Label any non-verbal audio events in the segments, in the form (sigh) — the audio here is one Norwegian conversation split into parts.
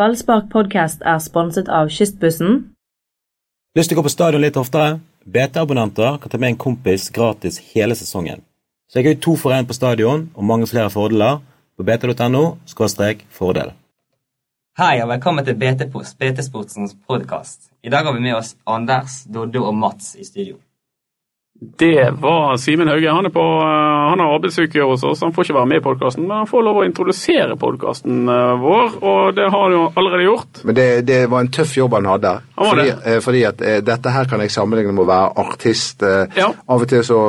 Ballspark podcast er sponset av Kystbussen. Lyst til å gå på stadion litt oftere? BT-abonnenter kan ta med en kompis gratis hele sesongen. Så jeg har jo to for én på stadion og mange flere fordeler på bt.no fordel. Hei og velkommen til BT-sportsens podkast. I dag har vi med oss Anders, Doddo og Mats i studio. Det var Simen Hauge. Han, er på, eh, han har arbeidsuke hos oss, han får ikke være med i podkasten. Men han får lov å introdusere podkasten eh, vår, og det har han jo allerede gjort. Men det, det var en tøff jobb han hadde. Han fordi, eh, fordi at dette her kan jeg sammenligne med å være artist. Ja. Av og til så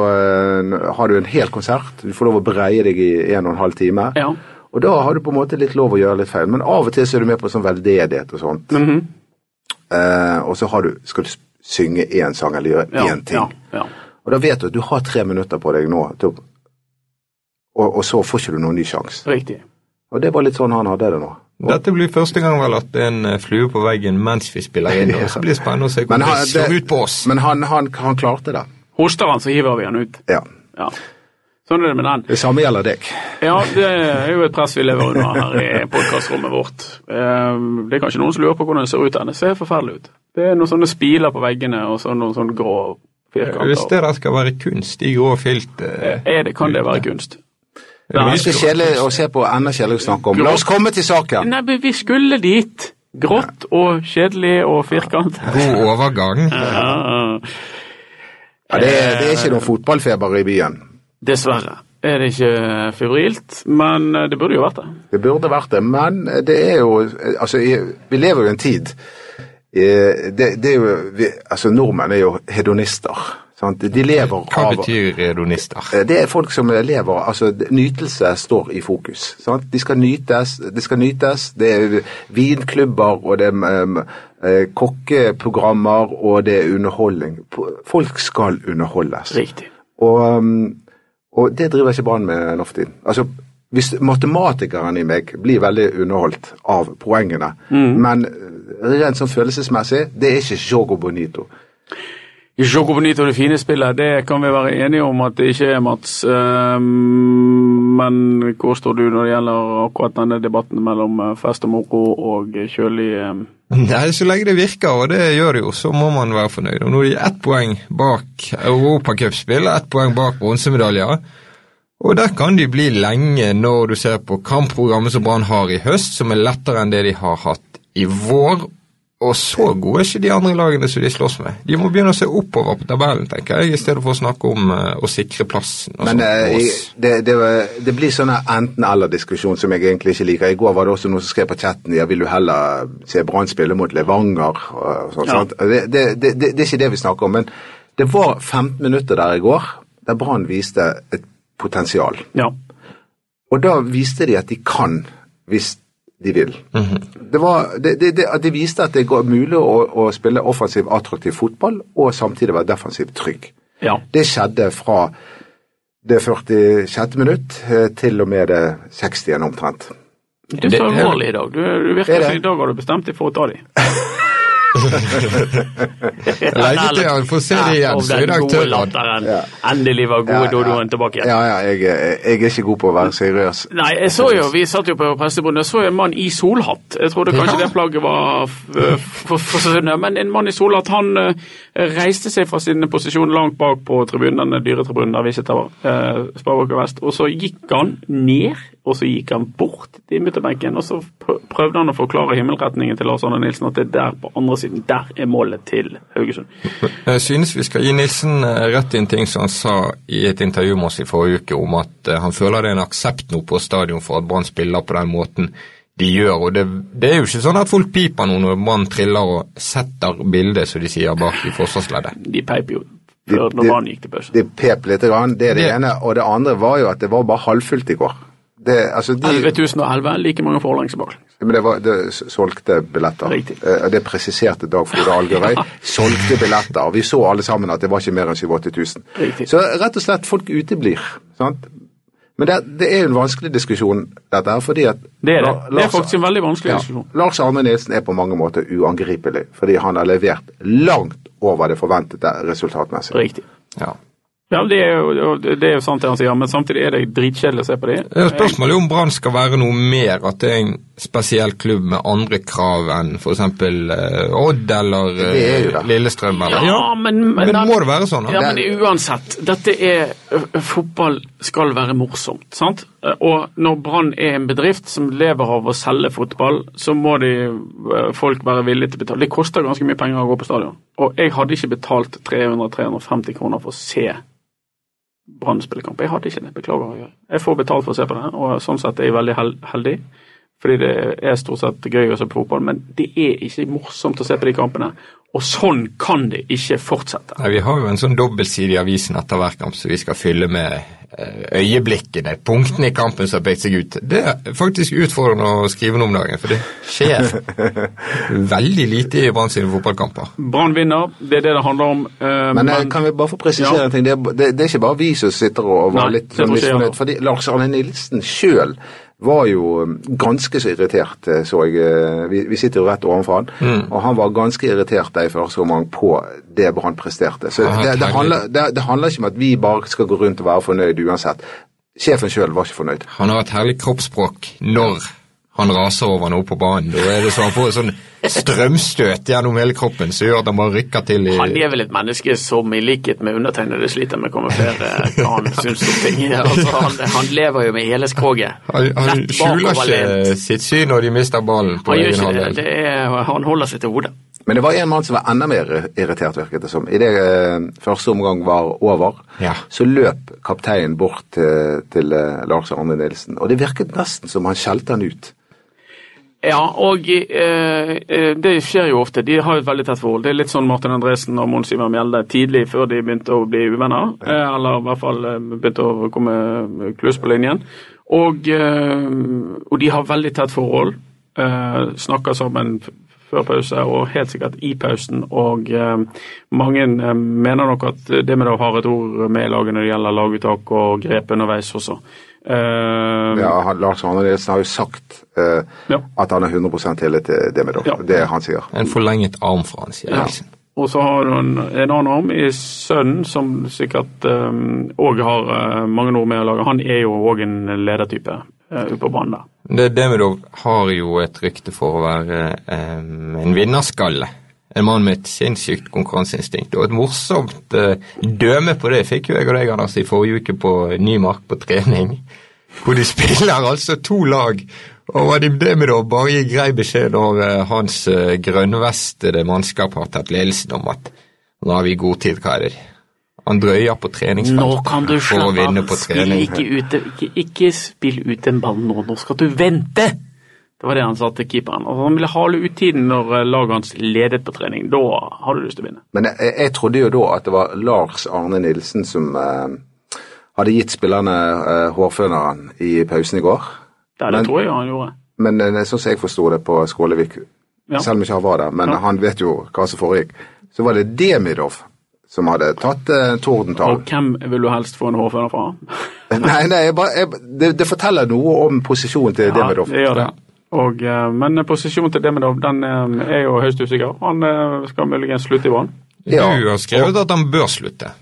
har du en hel konsert. Du får lov å breie deg i en og en halv time. Ja. Og da har du på en måte litt lov å gjøre litt feil. Men av og til så er du med på sånn veldedighet og sånt. Mhm. eh, og så har du, skal du synge én sang eller gjøre ja, én ting. Ja, ja. Og da vet du at du har tre minutter på deg nå, til, og, og så får ikke du noen ny sjanse. Riktig. Og det var litt sånn han hadde det nå. Dette blir første gang vel at det er en eh, flue på veggen mens vi spiller inn. og Så blir det spennende å se Men hvordan han- det slår ut på oss. Men han, han, han klarte det. Hoster han, så hiver vi han ut. Ja. Ja. Sånn er det med den. Det samme gjelder deg. Ja, det er jo et press vi lever under her i podkastrommet vårt. Eh, Det er kanskje noen som lurer på hvordan det ser ut der. Det ser forferdelig ut. Det er noen sånne spiler på veggene og så noen sånne grå Hvis det der skal være kunst, i grå filt eh, Er det, kan det være kunst? Det er ganske kjedelig å se på, enda kjedeligere å snakke om. La oss komme til saken. Nei, men vi skulle dit. Grått og kjedelig og firkant. (laughs) God overgang. Ja, Ja, det, er, det er ikke noe fotballfeber i byen. dessverre er det ikke febrilt, men det burde jo vært det. Det burde vært det, men det er jo Altså, vi lever jo i en tid eh, det, det er jo, vi, altså Nordmenn er jo hedonister. Sant? De lever Hva av betyr redonister? Eh, Det er folk som lever altså Nytelse står i fokus. Sant? De skal nytes, det skal nytes. Det er vinklubber, og det er um, eh, kokkeprogrammer, og det er underholdning. Folk skal underholdes. Riktig. Og, um, og det driver ikke Brann med nå for tiden. Altså, hvis matematikeren i meg blir veldig underholdt av poengene, men eh, rent sånn følelsesmessig, det er ikke Jogo Bonito. Jogo Bonito det fine spillet, det kan vi være enige om at det ikke er, Mats. Ehm, Men hvor står du når det gjelder akkurat denne debatten mellom eh, fest og moro og kjølig ehm, Nei, Så lenge det virker, og det gjør det jo, så må man være fornøyd. Og Nå er de ett poeng bak Europacupspill og ett poeng bak bronsemedaljer. Og der kan de bli lenge når du ser på kampprogrammet som Brann har i høst, som er lettere enn det de har hatt i vår. Og så gode er ikke de andre lagene som de slåss med. De må begynne å se oppover på tabellen, tenker jeg, i stedet for å snakke om uh, å sikre plassen. og Men sånt eh, jeg- det, det, det blir sånn enten-eller-diskusjon som jeg egentlig ikke liker. I går var det også noen som skrev på chatten ja, vil du heller se Brann spille mot Levanger. Og sånt, Ja. sånt. Det, det, det, det, det er ikke det vi snakker om. Men det var 15 minutter der i går der Brann viste et potensial. Ja. Og da viste de at de kan hvis de vil. det, var, det, det, det, det viste at det går mulig å, å spille offensiv, attraktiv fotball og samtidig være defensivt trygg. ja. Det skjedde fra det 46. minutt eh, til og med det 60. omtrent. Du er så alvorlig i dag. Du, du virker Er som i dag har du bestemt deg for å ta dem. (laughs) Lenge til han får se det igjen, så dag tør. Ja. Endelig var gode Dodoen tilbake igjen. Ja, ja, jeg, jeg er ikke god på å være seriøs. Nei, jeg så jo, vi satt jo på pressebrunnen, jeg så en mann i solhatt. Jeg trodde kanskje Ja. det plagget var forsvunnet, men en mann i solhatt, han eh, reiste seg fra sin posisjon langt bak på tribunen, denne dyretribunen der vi sitter, uh, Sparebanken Vest, og så gikk han ned, og så gikk han bort til midtbenken, og så prøvde han å forklare himmelretningen til Lars Arne Nilsen at det er der på andre siden, der er målet til Haugesund. (laughs) Jeg synes vi skal gi Nilsen eh, rett i en ting som han sa i et intervju med oss i forrige uke, om at eh, han føler det er en aksept nå på stadion for at Brann spiller på den måten de gjør. og det, det er jo ikke sånn at folk piper nå når Brann triller og setter bildet, som de sier, bak i forsvarsleddet. De peiper jo De- før når de- Brann gikk til pause. De pep litt, grann, det er det Det- ene. Og det andre var jo at det var bare halvfullt i går. Det, altså de, 11.011, like mange forlengs som baklengs. men det var det solgte billetter. Riktig. Eh, Det presiserte Dag Frode Algerøy. (laughs) Solgte billetter. Vi så alle sammen at det var ikke mer enn 7000-8000. Riktig. Så rett og slett, folk uteblir. sant? Men det, det er jo en vanskelig diskusjon, dette her, fordi at Det er det. Lars, Det er faktisk en veldig vanskelig Ja. diskusjon. Lars Arne Nilsen er på mange måter uangripelig, fordi han har levert langt over det forventede resultatmessig. Riktig. Ja. Ja, det er, jo, det er jo sant det han sier, men samtidig er det dritkjedelig å se på det. Ja, Spørsmålet er om Brann skal være noe mer, at det er en spesiell klubb med andre krav enn f.eks. Uh, Odd eller Det det. Lillestrøm. Eller. Ja, men, Men må det være sånn? Ja, da? men uansett. Dette er Fotball skal være morsomt, sant? Eh, Og når Brann er en bedrift som lever av å selge fotball, så må de, folk være villige til å betale. Det koster ganske mye penger å gå på stadion. Og jeg hadde ikke betalt 300-350 kroner for å se Brann spille. Jeg hadde ikke det, beklager. Jeg får betalt for å se på det, og sånn sett er jeg veldig heldig. Fordi det er stort sett gøy å se på fotball, men det er ikke morsomt å se på de kampene. Og sånn kan det ikke fortsette. Nei, Vi har jo en sånn dobbeltside i avisen etter hver kamp som vi skal fylle med eh, øyeblikkene, punktene i kampen som har pekt seg ut. Det er faktisk utfordrende å skrive noe om dagen, for det skjer (laughs) veldig lite i Brann sine fotballkamper. Brann vinner, det er det det handler om. Uh, Men men, kan vi bare få presisere Ja. en ting? Det er, det, det er ikke bare vi som sitter og, og var Nei, litt misfornøyd. Fordi Lars Arne Nilsen sjøl var jo um, ganske så irritert, eh, så jeg. eh, Vi, vi sitter jo rett overfor han. Mm. Og han var ganske irritert i første omgang på det Brann presterte. Så Ja, det, det, handler, det, det handler ikke om at vi bare skal gå rundt og være fornøyd uansett. Sjefen sjøl var ikke fornøyd. Han har et herlig kroppsspråk når han raser over noe på banen. Da er det så han får et sånn strømstøt gjennom hele kroppen som gjør at han bare rykker til i Han er vel et menneske som i likhet med undertegnede sliter med å kamuflere hva han syns om ting. (laughs) Altså, han, han lever jo med hele skroget. Han, han skjuler ikke sitt syn når de mister ballen på Han egen halvdel. han holder seg til hodet. Men det var en mann som var enda mer irritert, virket det som. Idet eh, første omgang var over, Ja. så løp kapteinen bort til, til eh, Lars Arne Nilsen. Og det virket nesten som han skjelte han ut. Ja, og eh, eh, det skjer jo ofte. De har et veldig tett forhold. Det er litt sånn Martin Andresen og Mons Ivar Mjelde tidlig før de begynte å bli uvenner. Eh, eller i hvert fall eh, begynte å komme kluss på linjen. Og, eh, og de har veldig tett forhold. Eh, snakker sammen før pause og helt sikkert i pausen. Og eh, mange eh, mener nok at det med å ha et ord med i laget når det gjelder laguttak og grep underveis også. Uh, Ja, han, Lars Arne Nilsen har jo sagt uh, Ja. at han er 100 tillit til Demidov. Ja. Det han sier. En forlenget arm fra han, sier Ja. Nilsen. Og så har du en, en annen arm i sønnen, som sikkert òg har uh, mange ord med å lage. Han er jo òg en ledertype på banen der. Det Demidov har jo et rykte for å være um, en vinnerskalle. En mann med et sinnssykt konkurranseinstinkt. Og et morsomt uh, døme på det fikk jo jeg og deg, Anders, i forrige uke på Nymark på trening. Hvor de spiller altså to lag. Og Vadim Demidov bare gir grei beskjed når uh, hans uh, grønnvestede mannskap har tatt ledelsen om at nå har vi god tid, hva er det? Han drøyer på treningsfeltet Nå kan du for å vinne på Spill trening. ikke, ute, ikke, ikke spill ut en ball nå, nå skal du vente! Det var det han sa til keeperen. Altså, han ville hale ut tiden når eh, laget hans ledet på trening. Da har du lyst til å vinne. Men jeg, jeg trodde jo da at det var Lars Arne Nilsen som eh, hadde gitt spillerne eh, hårføneren i pausen i går. Det, er det Men- tror jeg han gjorde. Men eh, sånn som jeg forsto det på Skålevik, Ja. selv om ikke han var der, men Ja. han vet jo hva som foregikk, så var det Demidov som hadde tatt eh, tordentall. Og hvem vil du helst få en hårføner fra? (laughs) Nei, nei, jeg bare, jeg, det, det forteller noe om posisjonen til Demidov. det gjør det. Og, eh, men posisjonen til Demidov den eh, er jo høyst usikker. Han eh, skal muligens slutte i Brann. Ja. Du har skrevet at han bør slutte.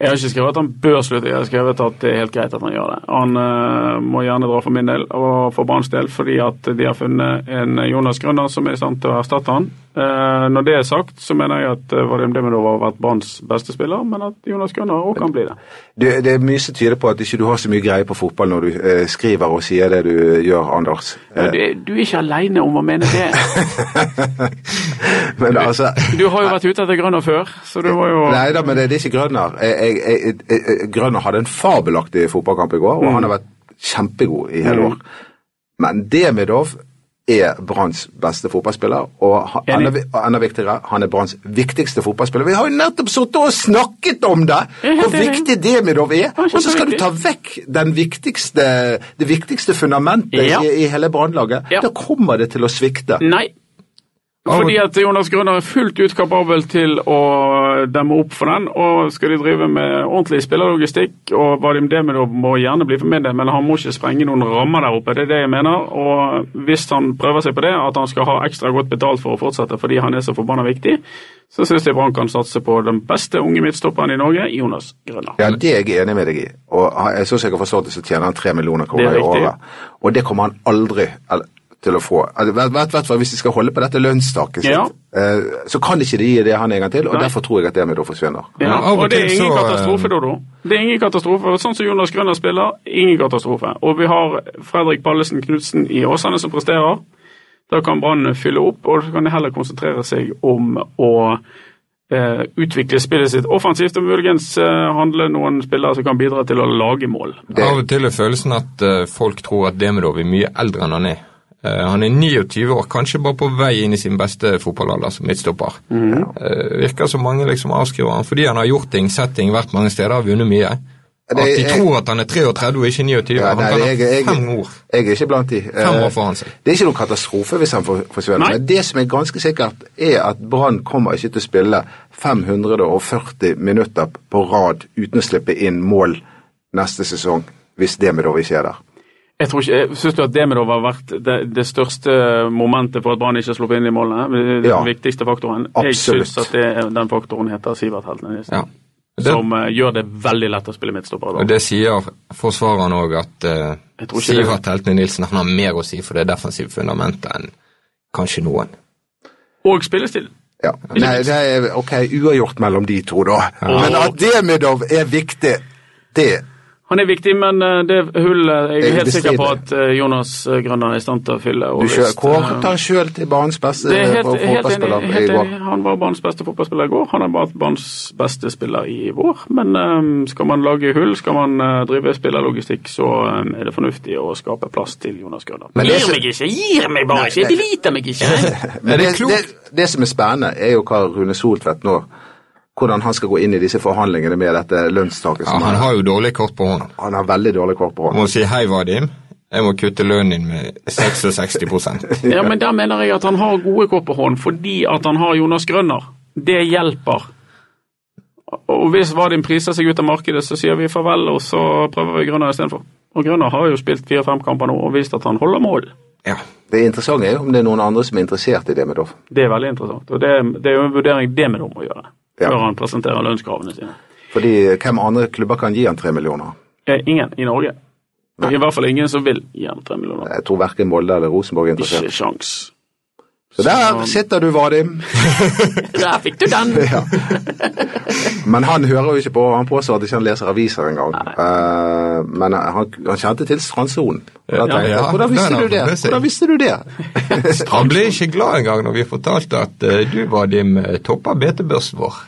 Jeg har ikke skrevet at han bør slutte, jeg har skrevet at det er helt greit at han gjør det. Han uh, må gjerne dra for min del og for Branns del, fordi at de har funnet en Jonas Grønner som er i stand til å erstatte han. Eh, når det er sagt, så mener jeg at eh, Vadim Demidov har vært Branns beste spiller, men at Jonas Grønner også kan bli det. Det, det er mye som tyder på at ikke du har så mye greie på fotball når du eh, skriver og sier det du gjør, Anders. Du, du er ikke alene om å mene det. (laughs) Men altså Du har jo vært ute etter Grønner før, så du må jo (laughs) Nei da, men det, det er ikke Grønner. Jeg, jeg, jeg, jeg, Grønner hadde en fabelaktig fotballkamp i går, og han har vært kjempegod i hele år. Men Demidov er Branns beste fotballspiller, og enda, enda viktigere, han er Branns viktigste fotballspiller. Vi har jo nettopp sittet og snakket om det! Hvor viktig Demidov er! Og så skal du ta vekk den viktigste, det viktigste fundamentet Ja. i, i hele Brannlaget. Ja. Da kommer det til å svikte. Nei. Fordi at Jonas Grønner er fullt ut kapabel til å demme opp for den. Og skal de drive med ordentlig spillerlogistikk, og Vadim Demidov må gjerne bli for min del, men han må ikke sprenge noen rammer der oppe. Det er det jeg mener. Og hvis han prøver seg på det, at han skal ha ekstra godt betalt for å fortsette fordi han er så forbanna viktig, så syns jeg Brann kan satse på den beste unge midtstopperen i Norge, Jonas Grønner. Ja, det er jeg enig med deg i. Og jeg syns jeg har forstått det, så tjener han tre millioner kroner er i året. Og det kommer han aldri til å få. Altså, vet, vet, vet, hvis de skal holde på dette lønnstaket sitt, Ja. eh, så kan ikke de gi det han en gang til, og Nei. derfor tror jeg at det da forsvinner. Ja, Ja, og det er ingen katastrofe, Dodo. Det er ingen katastrofe. Sånn som Jonas Grønner spiller, ingen katastrofe. Og vi har Fredrik Pallesen Knutsen i Åsane som presterer. Da kan Brann fylle opp, og så kan de heller konsentrere seg om å eh, utvikle spillet sitt offensivt og muligens eh, handle noen spillere som kan bidra til å lage mål. Det- Av og til er følelsen at eh, folk tror at Demidov er mye eldre enn han er. Eh, han er 29 år, kanskje bare på vei inn i sin beste fotballalder som midtstopper. Eh, virker som mange liksom avskriver han fordi han har gjort ting, sett ting, vært mange steder, vunnet mye. Det- At de jeg- tror at han er 33 og ikke 29. Ja, han nei, kan jeg- jeg- ha fem år. Jeg er ikke blant de. Fem Eh, år foran seg. Det er ikke noen katastrofe hvis han for- forsvinner. Men det som er ganske sikkert, er at Brann kommer ikke til å spille 540 minutter på rad uten å slippe inn mål neste sesong, hvis det med ikke skjer der. Jeg tror ikke, Syns du at Demidov har vært det, det største momentet for at Brann ikke har sluppet inn i målene? Den Ja. viktigste faktoren? Absolutt. Jeg syns at det, den faktoren heter Sivert Heltene Nilsen. Ja. Det, Som uh, gjør det veldig lett å spille midtstopper. da. det sier forsvareren òg, at uh, det- Sivert Heltene Nilsen han har mer å si for det defensive fundamentet enn kanskje noen. Og spillestil. Ja. Nei, det er ok, uavgjort mellom de to, da. Men at Demidov er viktig, det Han er viktig, men eh, det hullet jeg er Jeg helt sikker på at eh, Jonas Grønner er i stand til å fylle. og Du kjører, kåret eh, han sjøl til banens beste er helt, for- helt, enig, fotballspiller i går. Han var banens beste fotballspiller i går. Han vært banens beste spiller i vår. Men eh, skal man lage hull, skal man eh, drive spillerlogistikk, så eh, er det fornuftig å skape plass til Jonas Grønner. Men Gir meg ikke! Gir meg bare ikke! Deliter meg ikke! (laughs) Men Er det det, det, det som er spennende, er jo hva Rune Soltvedt nå Hvordan han skal gå inn i disse forhandlingene med dette lønnstaket. Ja, som han har jo dårlig kort på hånden. han har veldig dårlig kort på. hånden. må si hei, Vadim. Jeg må kutte lønnen din med 66% (laughs) Ja, men der mener jeg at han har gode kort på hånd, fordi at han har Jonas Grønner. Det hjelper. Og hvis Vadim priser seg ut av markedet, så sier vi farvel, og så prøver vi Grønner istedenfor. Og Grønner har jo spilt fire-fem kamper nå og vist at han holder mål. Ja. Det interessante er jo om det er noen andre som er interessert i det med Doff. Det er veldig interessant. Og det, det er jo en vurdering det med dem å gjøre. Før han presenterer lønnskravene sine. Fordi hvem andre klubber kan gi han tre millioner? Eh, Ingen i Norge. I hvert fall ingen som vil gi han tre millioner. Jeg tror verken Molde eller Rosenborg er interessert. Ikke sjans. Så der sitter du, Vadim. (laughs) Der fikk du den! (laughs) Ja. Men han hører jo ikke på, han påstår at ikke han leser aviser engang. Uh, men han, han kjente til strandsonen. Ja, ja, Hvordan visste du det? Hvordan visste du det? Han ble ikke glad engang når vi fortalte at uh, du, Vadim, uh, toppa BT-børsen vår.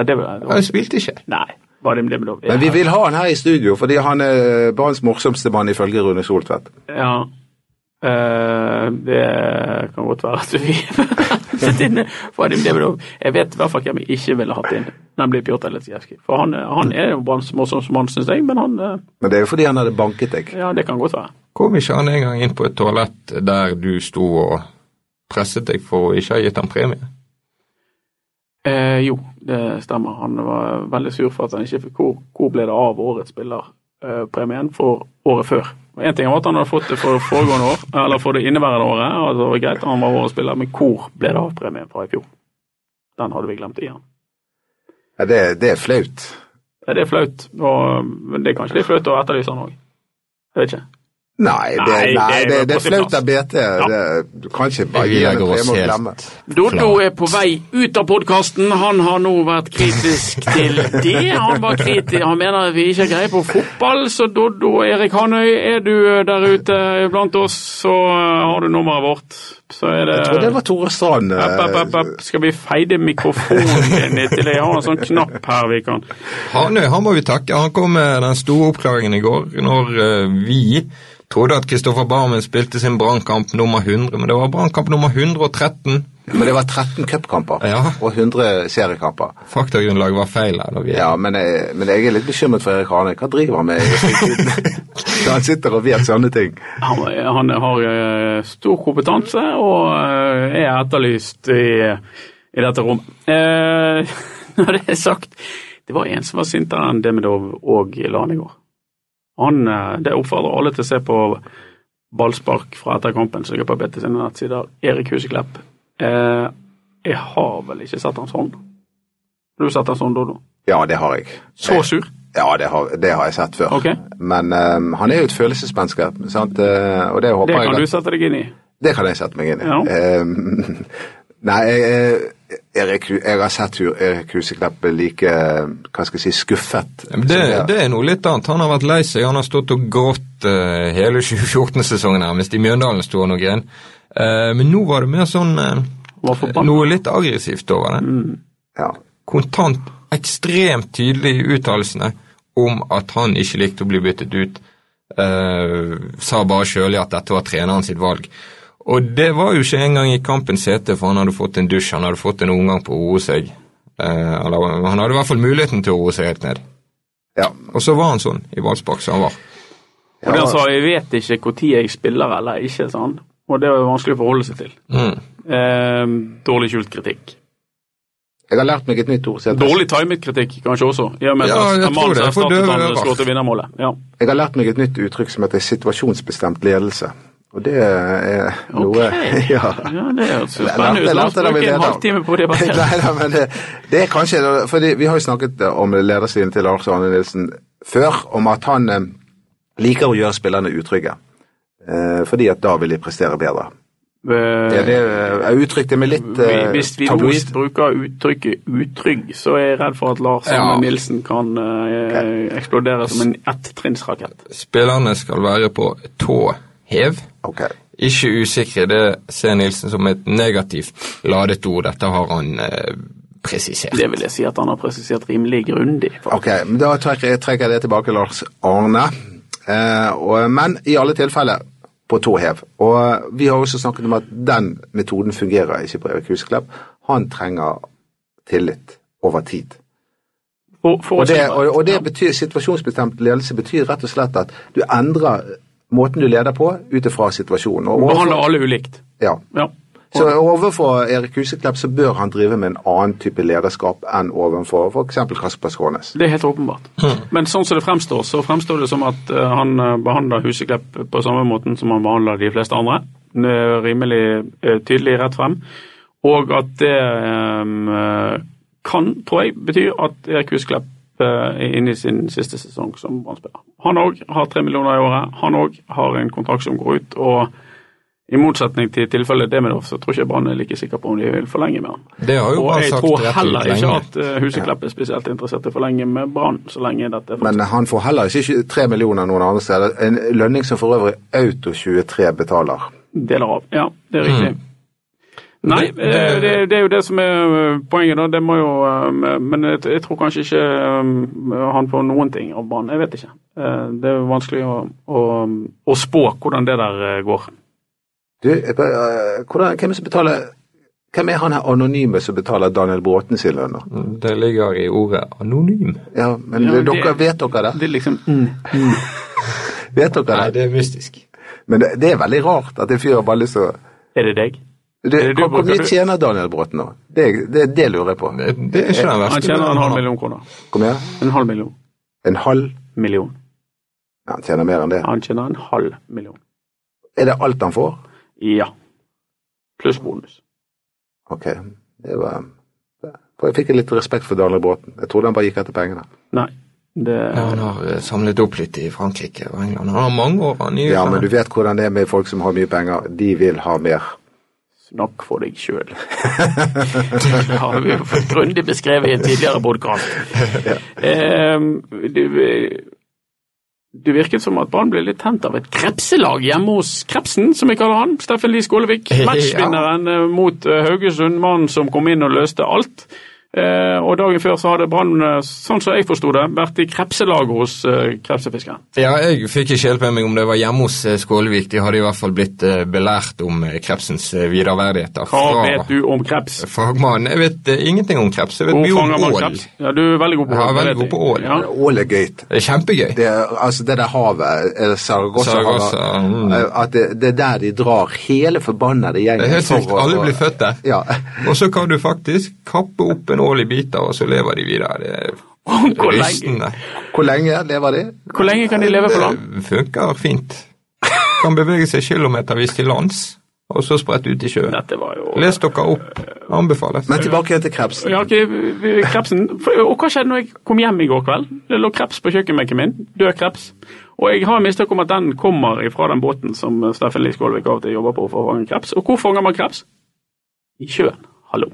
Ja, det var, det Han spilte ikke. nei, Vadim Ja. Men vi vil ha han her i studio, fordi han er Branns morsomste mann ifølge Rune Soltvedt. Ja. Uh, det kan godt være at vi (laughs) sitter inne Vadim Demidov. Jeg vet i hvert fall hvem jeg ikke ville hatt inn, nemlig Pjotr Letsjevskij. For han, han er jo Branns morsomste mann, syns jeg, men han uh, Men det er jo fordi han hadde banket deg. Ja, det kan godt være. Kom ikke han en gang inn på et toalett der du sto og presset deg for å ikke ha gitt ham premie? Eh, jo, det stemmer. Han var veldig sur for at han ikke fikk Hvor, hvor ble det av årets spillerpremien for året før? Én ting var at han hadde fått det for foregående år, eller for det inneværende året, og det var greit, han var årets spiller, men hvor ble det av premien fra i fjor? Den hadde vi glemt igjen. Ja, det, det er flaut. Ja, Det er flaut, og, men det er kanskje litt flaut å etterlyse han òg. Jeg vet ikke. Nei, det, Nei, nei, det det, det er flaut av BT. Det, du kan ikke bare gi oss og glemme. Doddo er på vei ut av podkasten. Han har nå vært kritisk til det. Han var kritisk, han mener vi ikke har greie på fotball. Så Doddo Erik Hanøy, er du der ute blant oss, så har du nummeret vårt. Så er det Jeg tror det var Tore Strand. App, app, app, eh, app. Skal vi feide mikrofonen din til Jeg har en sånn (laughs) knapp her vi kan Han, han må vi takke. Han kom med den store oppklaringen i går, når eh, vi trodde at Kristoffer Barmen spilte sin brannkamp nummer 100, men det var brannkamp nummer 113. Men det var 13 cupkamper Ja. og 100 seriekamper. Faktagrunnlaget var feil her. når vi... Ja, men jeg, men jeg er litt bekymret for Erik Hane. Hva driver han med (laughs) når han sitter og vet sånne ting. Han, han har eh, stor kompetanse og eh, er etterlyst i, i dette rommet. Eh, (laughs) når det er sagt, det var en som var sintere enn Demidov og Lan i går. Han, eh, det oppfordrer alle til å se på ballspark fra etter kampen som ligger på BT sine nettsider. Erik Huseklepp. Eh, jeg har vel ikke sett han sånn. Har du sett hans sånn, Dodo? Ja, det har jeg. Så sur? Ja, det har, det har jeg sett før. Okay. Men um, han er jo et følelsesmenneske, sant? Eh, og det håper Det jeg kan at- du sette deg inn i. Det kan jeg sette meg inn i. Ja. Eh, (laughs) nei, jeg, Erik, jeg har sett Erik Huseklepp like hva skal jeg si, skuffet. Det, det er noe litt annet. Han har vært lei seg. Han har stått og grått eh, hele (laughs) 2014-sesongen nærmest. I Mjøndalen sto han og gren. Uh, men nå var det mer sånn eh, Noe litt aggressivt over det. Ja. Kontant, ekstremt tydelig i uttalelsene om at han ikke likte å bli byttet ut. Eh, sa bare sjøl at dette var treneren sitt valg. Og det var jo ikke engang i kampens hete, for han hadde fått en dusj, han hadde fått en omgang på å roe seg. Eh, eller han hadde i hvert fall muligheten til å roe seg helt ned. ja. Og så var han sånn i ballspark som han var. Og det han sa, jeg vet ikke når jeg spiller eller ikke, sa han. Og det er vanskelig å forholde seg til. Mm. Eh, dårlig skjult kritikk. Jeg har lært meg et nytt ord. Dårlig timet kritikk, kanskje også. Ja, jeg tror det, for døve ører. Ja. Jeg har lært meg et nytt uttrykk som heter situasjonsbestemt ledelse. Og det er noe Ok. (laughs) ja. Ja, det er jo spennende La oss bruke en halvtime på det. (laughs) Nei, da, men det, det er kanskje fordi Vi har jo snakket om ledersiden til Lars Arne Nilsen før, om at han eh, liker å gjøre spillerne utrygge. Eh, fordi at da vil de prestere bedre. Ja, det, er jeg uttrykte meg litt eh, Hvis vi tabloist. bruker uttrykket 'utrygg', så er jeg redd for at Lars Ja. Nilsen kan eh, eksplodere som en ett-trinnsrakett. Spillerne skal være på tå hev. Okay. Ikke usikre, det ser Nilsen som et negativt ladet ord. Dette har han eh, presisert. Det vil jeg si at han har presisert rimelig grundig. Ok, men Da trekker jeg, trekker jeg det tilbake, Lars Arne. Eh, og, men i alle tilfeller på tå hev. Og vi har også snakket om at den metoden fungerer ikke på Erik Husklepp. Han trenger tillit over tid. For Og det, og, og det betyr, situasjonsbestemt ledelse betyr rett og slett at du endrer måten du leder på ut ifra situasjonen. Og Behandler alle ulikt. ja. Ja. Så overfor Erik Huseklepp så bør han drive med en annen type lederskap enn overfor f.eks. Kasper Skånes. Det er helt åpenbart. Men sånn som det fremstår, så fremstår det som at eh, han eh, behandler Huseklepp på samme måten som han behandler de fleste andre. Rimelig eh, tydelig rett frem. Og at det kan, tror jeg, bety at Erik Huseklepp inne i sin siste sesong som Brann-spiller. Han òg har tre millioner i året. Han òg har en kontrakt som går ut. og i motsetning til tilfellet Demidov, så tror ikke Brann er like sikker på om de vil forlenge med han. Det har jo Og bare jeg sagt tror heller ikke lenge. at eh, Huseklepp er spesielt interessert i å forlenge med Brann, så lenge dette er Men han får heller ikke tre millioner noen andre steder. En lønning som for øvrig Auto23 betaler. deler av. Ja, det er riktig. Nei, Det- det- eh, det, det er jo det som er eh, poenget, da. Det må jo Men jeg, jeg tror kanskje ikke han får noen ting av Brann. Jeg vet ikke. Det er vanskelig å, å, å spå hvordan det der går. Du, bare, øh, hvordan, hvem, er som betaler, hvem er han her anonyme som betaler Daniel Bråten sin lønn? da? Det ligger i ordet anonym. Ja, men Ja, det, dere, vet dere det? Det er liksom mm, mm. (laughs) Vet dere det? Nei, det? er mystisk. Men det, det er veldig rart at en fyr har bare lyst til å Er det deg? det, Er det du Hvor mye du- tjener Daniel Bråten nå? Det, det, det lurer jeg på. Det, det er ikke den verste. Han tjener en halv million kroner. Kom igjen. En halv million. En halv? million. Ja, han tjener mer enn det. Han tjener en halv million. Er det alt han får? Ja. Pluss bonus. Ok. Det var for Jeg fikk litt respekt for Daniel Bråten. Jeg trodde han bare gikk etter pengene. Nei. Det Ja, han har eh, samlet opp litt i Frankrike og England. Han har mange år. Han Ja, men du vet hvordan det er med folk som har mye penger. De vil ha mer. Snakk for deg sjøl. det har vi jo grundig beskrevet i en tidligere podkast. (laughs) det, det virket som at Brann ble litt tent av et krepselag hjemme hos Krepsen, som vi kaller han. Steffen Lie Skålevik. (laughs) Matchvinneren ja. mot eh, Haugesund. Mannen som kom inn og løste alt. Eh, og dagen før så hadde Brann, eh, sånn som jeg forsto det, vært i krepselaget hos eh, krepsefiskeren. Ja, jeg fikk ikke helt med meg om det var hjemme hos eh, Skålevik. De hadde i hvert fall blitt eh, belært om eh, krepsens eh, videreverdigheter. Hva vet du om kreps? Fagmann, Jeg vet eh, ingenting om kreps. Jeg vet mye om ål. Ja, du er veldig god på Ja, ål. det veldig god på ål. Ja. Ål er gøy. Det er kjempegøy. Det, er- altså det der havet, eh, Saragossa-havet Saragossa, mm. At det, det er der de drar hele forbannede gjengen. Det er helt sykt. Alle blir født der. Ja. Og så kan du faktisk kappe opp en i biter, og så lever de videre. Er Hvor lenge. Hvor lenge lever de? hvor lenge kan de leve på land? Det funker fint. Kan bevege seg kilometervis til lands, og så spredt ut i sjøen. Dette var jo Les dere opp. Anbefales. Men tilbake til krepsen. Ja, ok, krepsen. Og hva skjedde når jeg kom hjem i går kveld? Det lå kreps på kjøkkenbenken min. Død kreps. Og jeg har mistanke om at den kommer fra den båten som Steffen Lie Skålvik av og til jobber på for å fange kreps. Og hvor fanger man kreps? I sjøen. Hallo.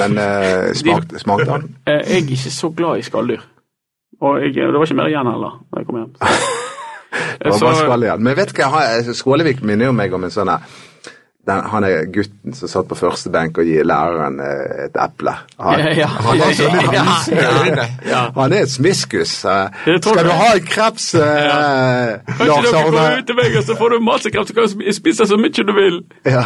Men eh, (laughs) smakte, smak, han? Eh, Jeg er ikke så glad i skalldyr. Og jeg, det var ikke mer igjen heller da jeg kom hjem. (laughs) Det var Så, bare skall igjen. Men vet du hva, Skålevik minner jo meg om en sånn her- den, Han er gutten som satt på første benk og gir læreren eh, et eple. Han, Ja, ja. han har sånne (laughs) Ja, ja, ja. Han er et smiskus. eh. Skal du ha en kreps, eh, Kan Lars ikke dere Arne? komme ut til meg, og så får du masse kreps, så kan du spise så mye du vil? Ja.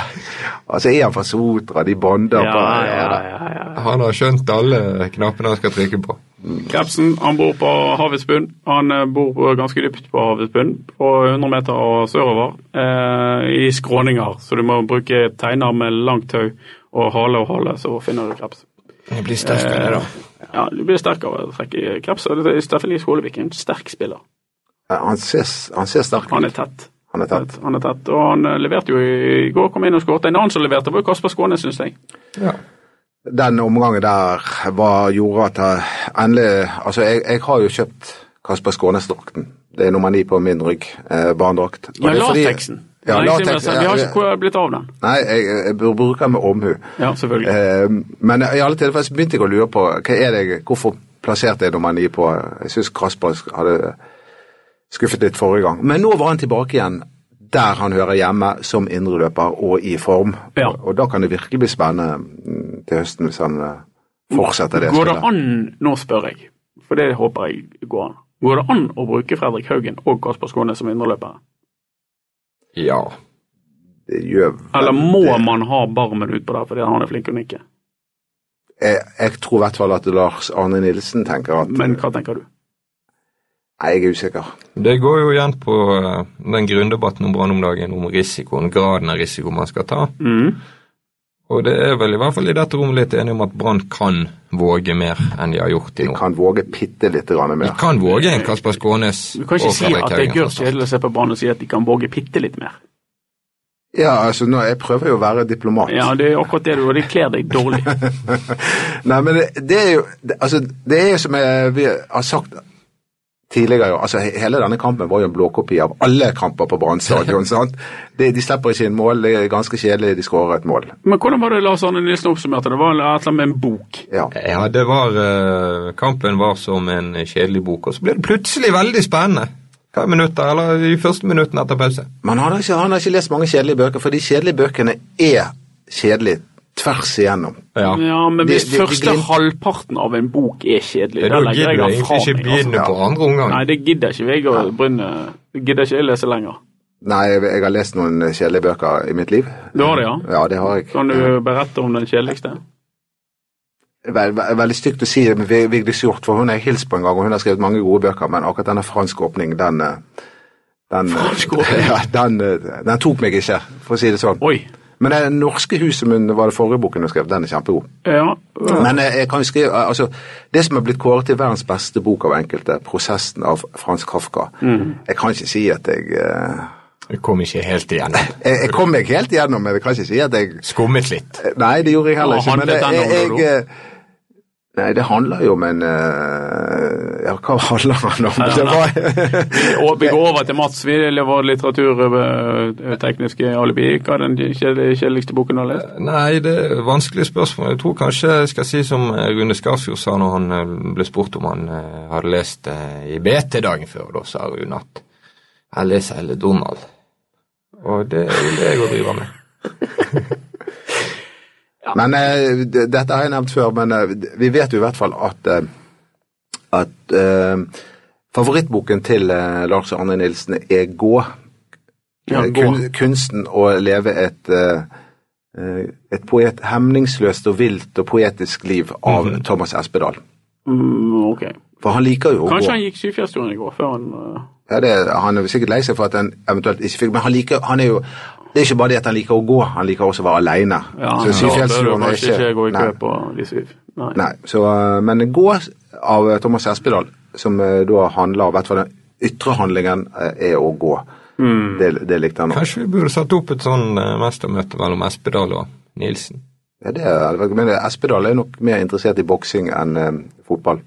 Altså er han fra Sotra, de bonder Ja, på ja, ja, ja. Han har skjønt alle knappene han skal trykke på. Krepsen han bor på havets bunn. Han eh, bor ganske dypt på havets bunn, på 100 meter og sørover, eh, i skråninger. Så du må bruke teiner med langt tau og hale og hale, så finner du kreps. Du blir sterkere, da. Ja, Du blir sterkere av å trekke kreps. Steffen Lie Skålevik er en sterk spiller. Han ser, han ser sterk Han er tett. Han er tett. Han er tett, Og han eh, leverte jo i går, kom inn og skåret. En annen som leverte, var jo Kasper Skåne, syns jeg. Ja. Den omgangen der var, gjorde at jeg endelig Altså, jeg, jeg har jo kjøpt Kasper Skånes-drakten. Det er nummer ni på min rygg. Eh, barnedrakt. Ja, lateksen. Ja, latex. Vi har ikke blitt av den. Nei, jeg, jeg bruker den med omhu. Ja, selvfølgelig. Eh, men i alle tilfeller begynte jeg å lure på hva er det, hvorfor plasserte jeg nummer ni på Jeg syns Kasper hadde skuffet litt forrige gang. Men nå var han tilbake igjen der han hører hjemme, som indreløper og i form. Ja. Og, da kan det virkelig bli spennende til høsten hvis han eh, fortsetter det. Går det an, nå spør jeg, for det håper jeg går an. Går det an å bruke Fredrik Haugen og Kasper Skåne som indreløpere? ja. Det gjør Eller må må man ha Barmen utpå der fordi han er flink og nikke? jeg, jeg tror i hvert fall at Lars Arne Nilsen tenker at Men hva tenker du? Nei, jeg er usikker. Det går jo igjen på eh, den grunndebatten om Brann om dagen, om risikoen, graden av risiko man skal ta. Mm. Og det er vel i hvert fall i dette rommet litt enige om at Brann kan våge mer enn de har gjort De til nå. kan våge bitte lite grann De kan våge en Kasper Skånes Du kan ikke si at det start. kjedelig å se på Brann og si at de kan våge bitte litt mer. Ja, altså, nå, jeg prøver jo å være diplomat. Ja, det er akkurat det du og det kler deg dårlig. (laughs) Nei, men det, det er jo det, Altså, det er jo som jeg, vi har sagt tidligere altså Hele denne kampen var jo en blåkopi av alle kamper på Brann stadion. (laughs) De, de slipper ikke inn mål, det er ganske kjedelig, de skårer et mål. Men hvordan var det Lars Arne Nilsen oppsummerte? Det var et eller annet med en bok. Ja. Ja, det var eh, Kampen var som en kjedelig bok, og så ble det plutselig veldig spennende. Hver minutter, eller de første minuttene etter pause. Men han har, ikke, han har ikke lest mange kjedelige bøker, for de kjedelige bøkene er kjedelige tvers igjennom. Ja. Ja, men hvis de- de første de halvparten av en bok er kjedelig, Da da legger gidder jeg den ikke meg. begynne Altså. på andre omgang. Nei, det gidder ikke jeg å brynne. Gidder ikke jeg lese lenger. Nei, jeg, jeg har lest noen kjedelige bøker i mitt liv. Du har det, ja? Ja, det har jeg. Kan du berette om den kjedeligste? Vel, ve- veldig stygt å si det med Vi- Vigdis Hjorth, for hun har jeg hilst på en gang, og hun har skrevet mange gode bøker, men akkurat denne fransk åpning, den eh, den, eh, Fransk åpning? (laughs) ja, den, eh, den tok meg ikke, for å si det sånn. Oi. Men det norske huset min var det forrige boken jeg skrev, den er kjempegod. Ja. Men jeg, jeg kan jo skrive, altså, det som er blitt kåret til verdens beste bok av enkelte, 'Prosessen' av Frans Kafka, jeg kan ikke si at jeg eh, Det kom ikke helt igjennom. (laughs) jeg, jeg kom meg helt igjennom, men jeg kan ikke si at jeg Skummet litt. Nei, det gjorde jeg heller ikke. Men jeg, det, jeg, jeg, Nei, det handler jo om en eh, Ja, hva handler han om? Det var, (laughs) vi går over til Mats. Vi vår litteraturtekniske alibi. Hva er den kjedelig- kjedeligste boken du har lest? Nei, det er vanskelige spørsmål. Jeg tror kanskje jeg skal si som Rune Skarsfjord sa når han eh, ble spurt om han eh, hadde lest eh, i BT dagen før. Da sa Rune at jeg leser hele Donald. Og det er jo det jeg driver med. (laughs) Men eh, dette har jeg nevnt før, men eh, vi vet jo i hvert fall at, eh, at eh, favorittboken til eh, Lars Arne Nilsen er Gå. Ja, Eh, Gå. kun, kunsten å leve et, et poet, hemningsløst og vilt og poetisk liv av Thomas Espedal. Mm, okay. For han liker jo å Kanskje gå. han gikk Syfjellsturen i går, før han Ja, det, han er sikkert lei seg for at han eventuelt ikke fikk Men han liker, han er jo det er ikke bare det at han liker å gå, han liker også å være alene. Ja, så bør er kanskje ikke gå i kø nei. på de. Nei. Nei, så, uh, men gå av uh, Thomas Espedal, som uh, da handler i hvert fall den ytre handlingen, er å gå. Mm. Det, det likte han òg. Kanskje vi burde satt opp et sånn eh, mestermøte mellom Espedal og Nilsen. Ja, det er- men Espedal er nok mer interessert i boksing enn eh, fotball.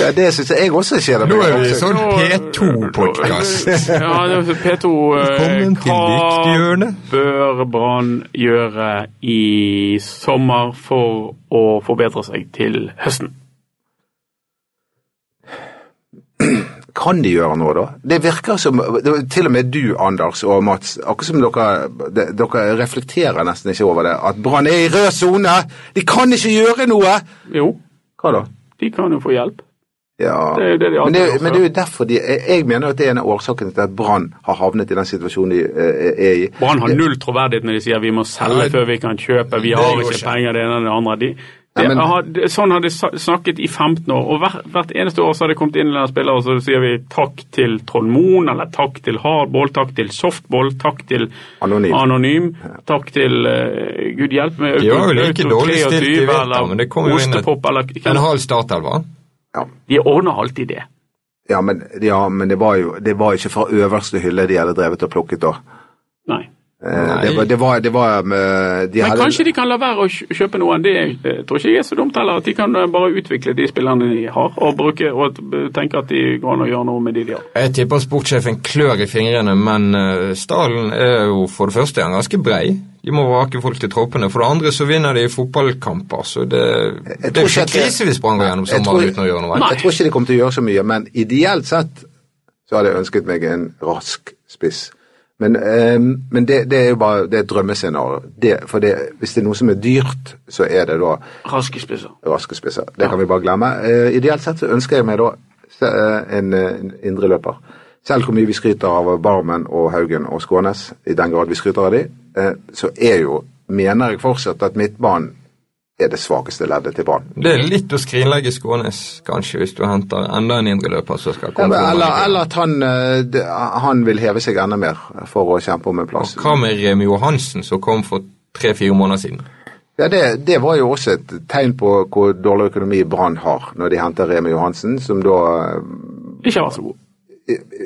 Ja, det syns jeg også skjer. Nå er vi sånn P2-podkast. Ja, er P2 øh, Velkommen til Hva bør Brann gjøre i sommer for å forbedre seg til høsten? Kan de gjøre noe, da? Det virker som Til og med du, Anders og Mats, akkurat som dere, dere reflekterer nesten ikke over det. At Brann er i rød sone! De kan ikke gjøre noe! Jo, Hva da? De kan jo få hjelp. Ja. Det det de men, det, men det er jo derfor de Jeg, mener at det er en av årsakene til at Brann har havnet i den situasjonen de eh, er i. Brann har null troverdighet når de sier vi må selge før vi kan kjøpe. Vi har ikke. penger, det ene eller det andre. De, Det, men- har, sånn har de snakket i 15 år. og hvert, Hvert eneste år så har det kommet inn en spiller, og så sier vi takk til Trond Moen, eller takk til hardball, takk til softball, takk til Anonym. anonym takk til uh, Gud hjelpe meg, De var jo like dårlig stilt i 23, vinter, men det kom jo inn et- En halv startelver. Ja. De ordner alltid det. Ja, men, ja, men det var jo det var ikke fra øverste hylle de hadde drevet og plukket da. Nei. Eh. Det var, det var, det var med, de Men hadde, kanskje de kan la være å kjøpe noen. Det eh, tror ikke jeg er så dumt heller. At de kan eh, bare utvikle de spillerne de har, og, bruke, og eh, tenke at de går an å gjøre noe med de de har. Jeg tipper sportssjefen klør i fingrene, men eh, stallen er jo for det første ganske brei. De må vrake folk til troppene. For det andre så vinner de fotballkamper, så det, det er ikke ikke krise hvis Brann går gjennom Jeg sommeren uten å gjøre noe. Nei. Jeg tror ikke de kommer til å gjøre så mye, men ideelt sett så hadde jeg ønsket meg en rask spiss. Men, um, men det, det er jo bare det er et drømmescenario. Det, for det, hvis det er noe som er dyrt, så er det da Raske spisser. raske spisser. Det kan vi bare glemme. Uh, ideelt sett så ønsker jeg meg da eh, en, eh, en indreløper. Selv hvor mye vi skryter av Barmen og Haugen og Skånes, i den grad vi skryter av de, uh, så er jo, mener jeg fortsatt at midtbanen er det svakeste leddet til Brann. Det er litt å skrinlegge Skånes, kanskje, hvis du henter enda en indreløper som skal komme Ja, eller, eller at han, eh, han vil heve seg enda mer for å kjempe om en plass. Og Hva med Remi Johansen, som kom for tre-fire måneder siden? Ja, det, det var jo også et tegn på hvor dårlig økonomi Brann har, når de henter Remi Johansen, som da eh, Ikke var så god.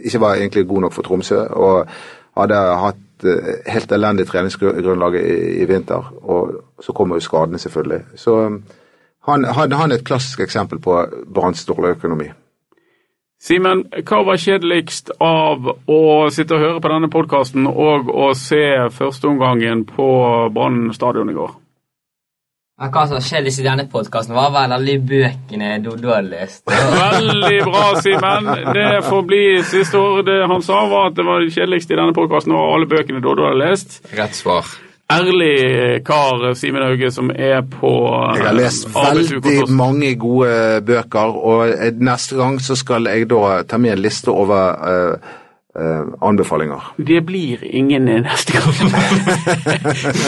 ikke var egentlig god nok for Tromsø, og hadde hatt eh, helt elendig treningsgrunnlag i, i vinter. Og så kommer jo skadene, selvfølgelig. Så um, han, er et klassisk eksempel på Branns dårlige økonomi. Simen, hva var kjedeligst av å sitte og høre på denne podkasten og å se førsteomgangen på Brann stadion i går? Men hva som skjedde i denne podkasten, var vel alle de bøkene Doddo hadde lest. Veldig bra, Simen. Det får bli siste år. Det han sa, var at det var det kjedeligste i denne podkasten var alle bøkene Doddo hadde lest. Rett svar. Ærlig kar, Simen Hauge, som er på Jeg har lest veldig mange gode bøker, og neste gang så skal jeg da ta med en liste over eh, eh, anbefalinger. Det blir ingen neste gang. (laughs)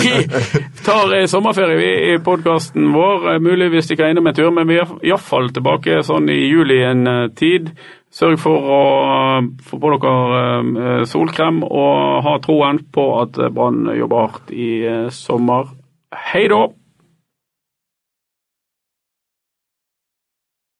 vi tar eh, sommerferie i podkasten vår. Mulig Mulig vi stikker innom en tur, men vi er iallfall tilbake sånn i juli en eh, tid. Sørg for å få på dere eh, solkrem og ha troen på at eh, Brann jobber hardt i eh, sommer. Hei da!